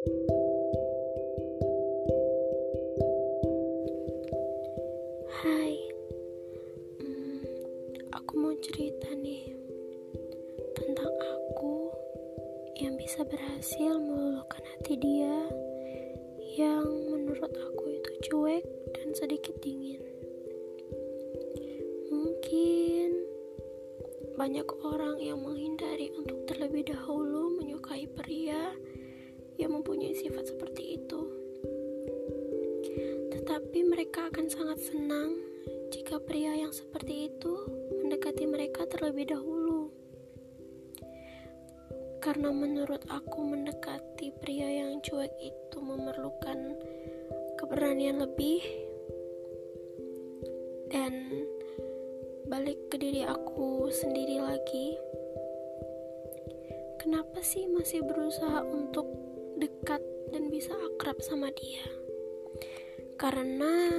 Hai, hmm, aku mau cerita nih tentang aku yang bisa berhasil meluluhkan hati dia yang menurut aku itu cuek dan sedikit dingin. Mungkin banyak orang yang menghindari untuk terlebih dahulu menyukai pria yang mempunyai sifat seperti itu. Tetapi mereka akan sangat senang jika pria yang seperti itu mendekati mereka terlebih dahulu. Karena menurut aku mendekati pria yang cuek itu memerlukan keberanian lebih dan balik ke diri aku sendiri lagi. Kenapa sih masih berusaha untuk dekat dan bisa akrab sama dia? Karena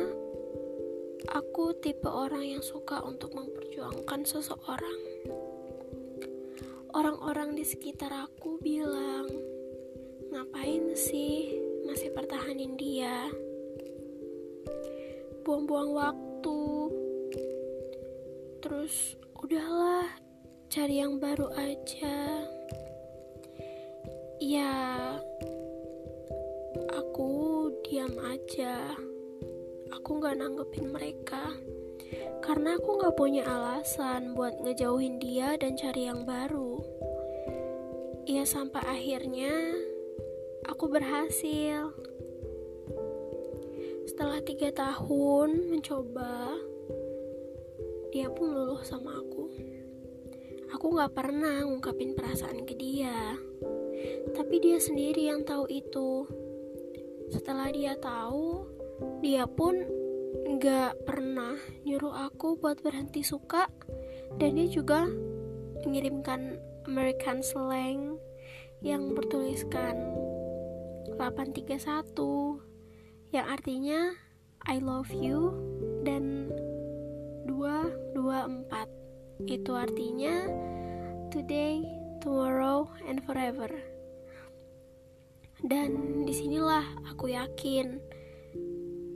aku tipe orang yang suka untuk memperjuangkan seseorang. Orang-orang di sekitar aku bilang, "Ngapain sih masih pertahanin dia? Buang-buang waktu." Terus, udahlah, cari yang baru aja. Ya, diam aja. Aku gak nanggepin mereka karena aku gak punya alasan buat ngejauhin dia dan cari yang baru. Ya, sampai akhirnya aku berhasil. Setelah tiga tahun mencoba, dia pun luluh sama aku. Aku gak pernah ngungkapin perasaan ke dia tapi dia sendiri yang tahu itu. Setelah dia tahu, dia pun nggak pernah nyuruh aku buat berhenti suka, dan dia juga mengirimkan American slang yang bertuliskan 831 yang artinya I love you dan 224 itu artinya today, tomorrow, and forever. Dan di sinilah aku yakin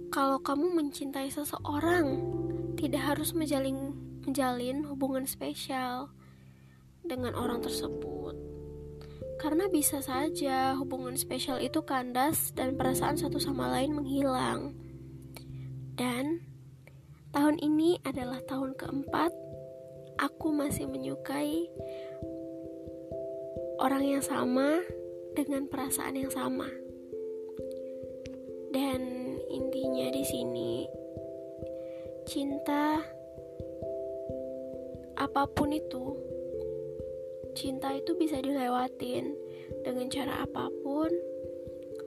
kalau kamu mencintai seseorang tidak harus menjalin menjalin hubungan spesial dengan orang tersebut. Karena bisa saja hubungan spesial itu kandas dan perasaan satu sama lain menghilang. Dan tahun ini adalah tahun keempat aku masih menyukai orang yang sama dengan perasaan yang sama. Dan intinya di sini cinta apa pun itu cinta itu bisa dilewatin dengan cara apa pun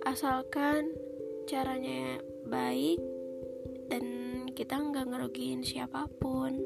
asalkan caranya baik dan kita nggak ngerugiin siapa pun.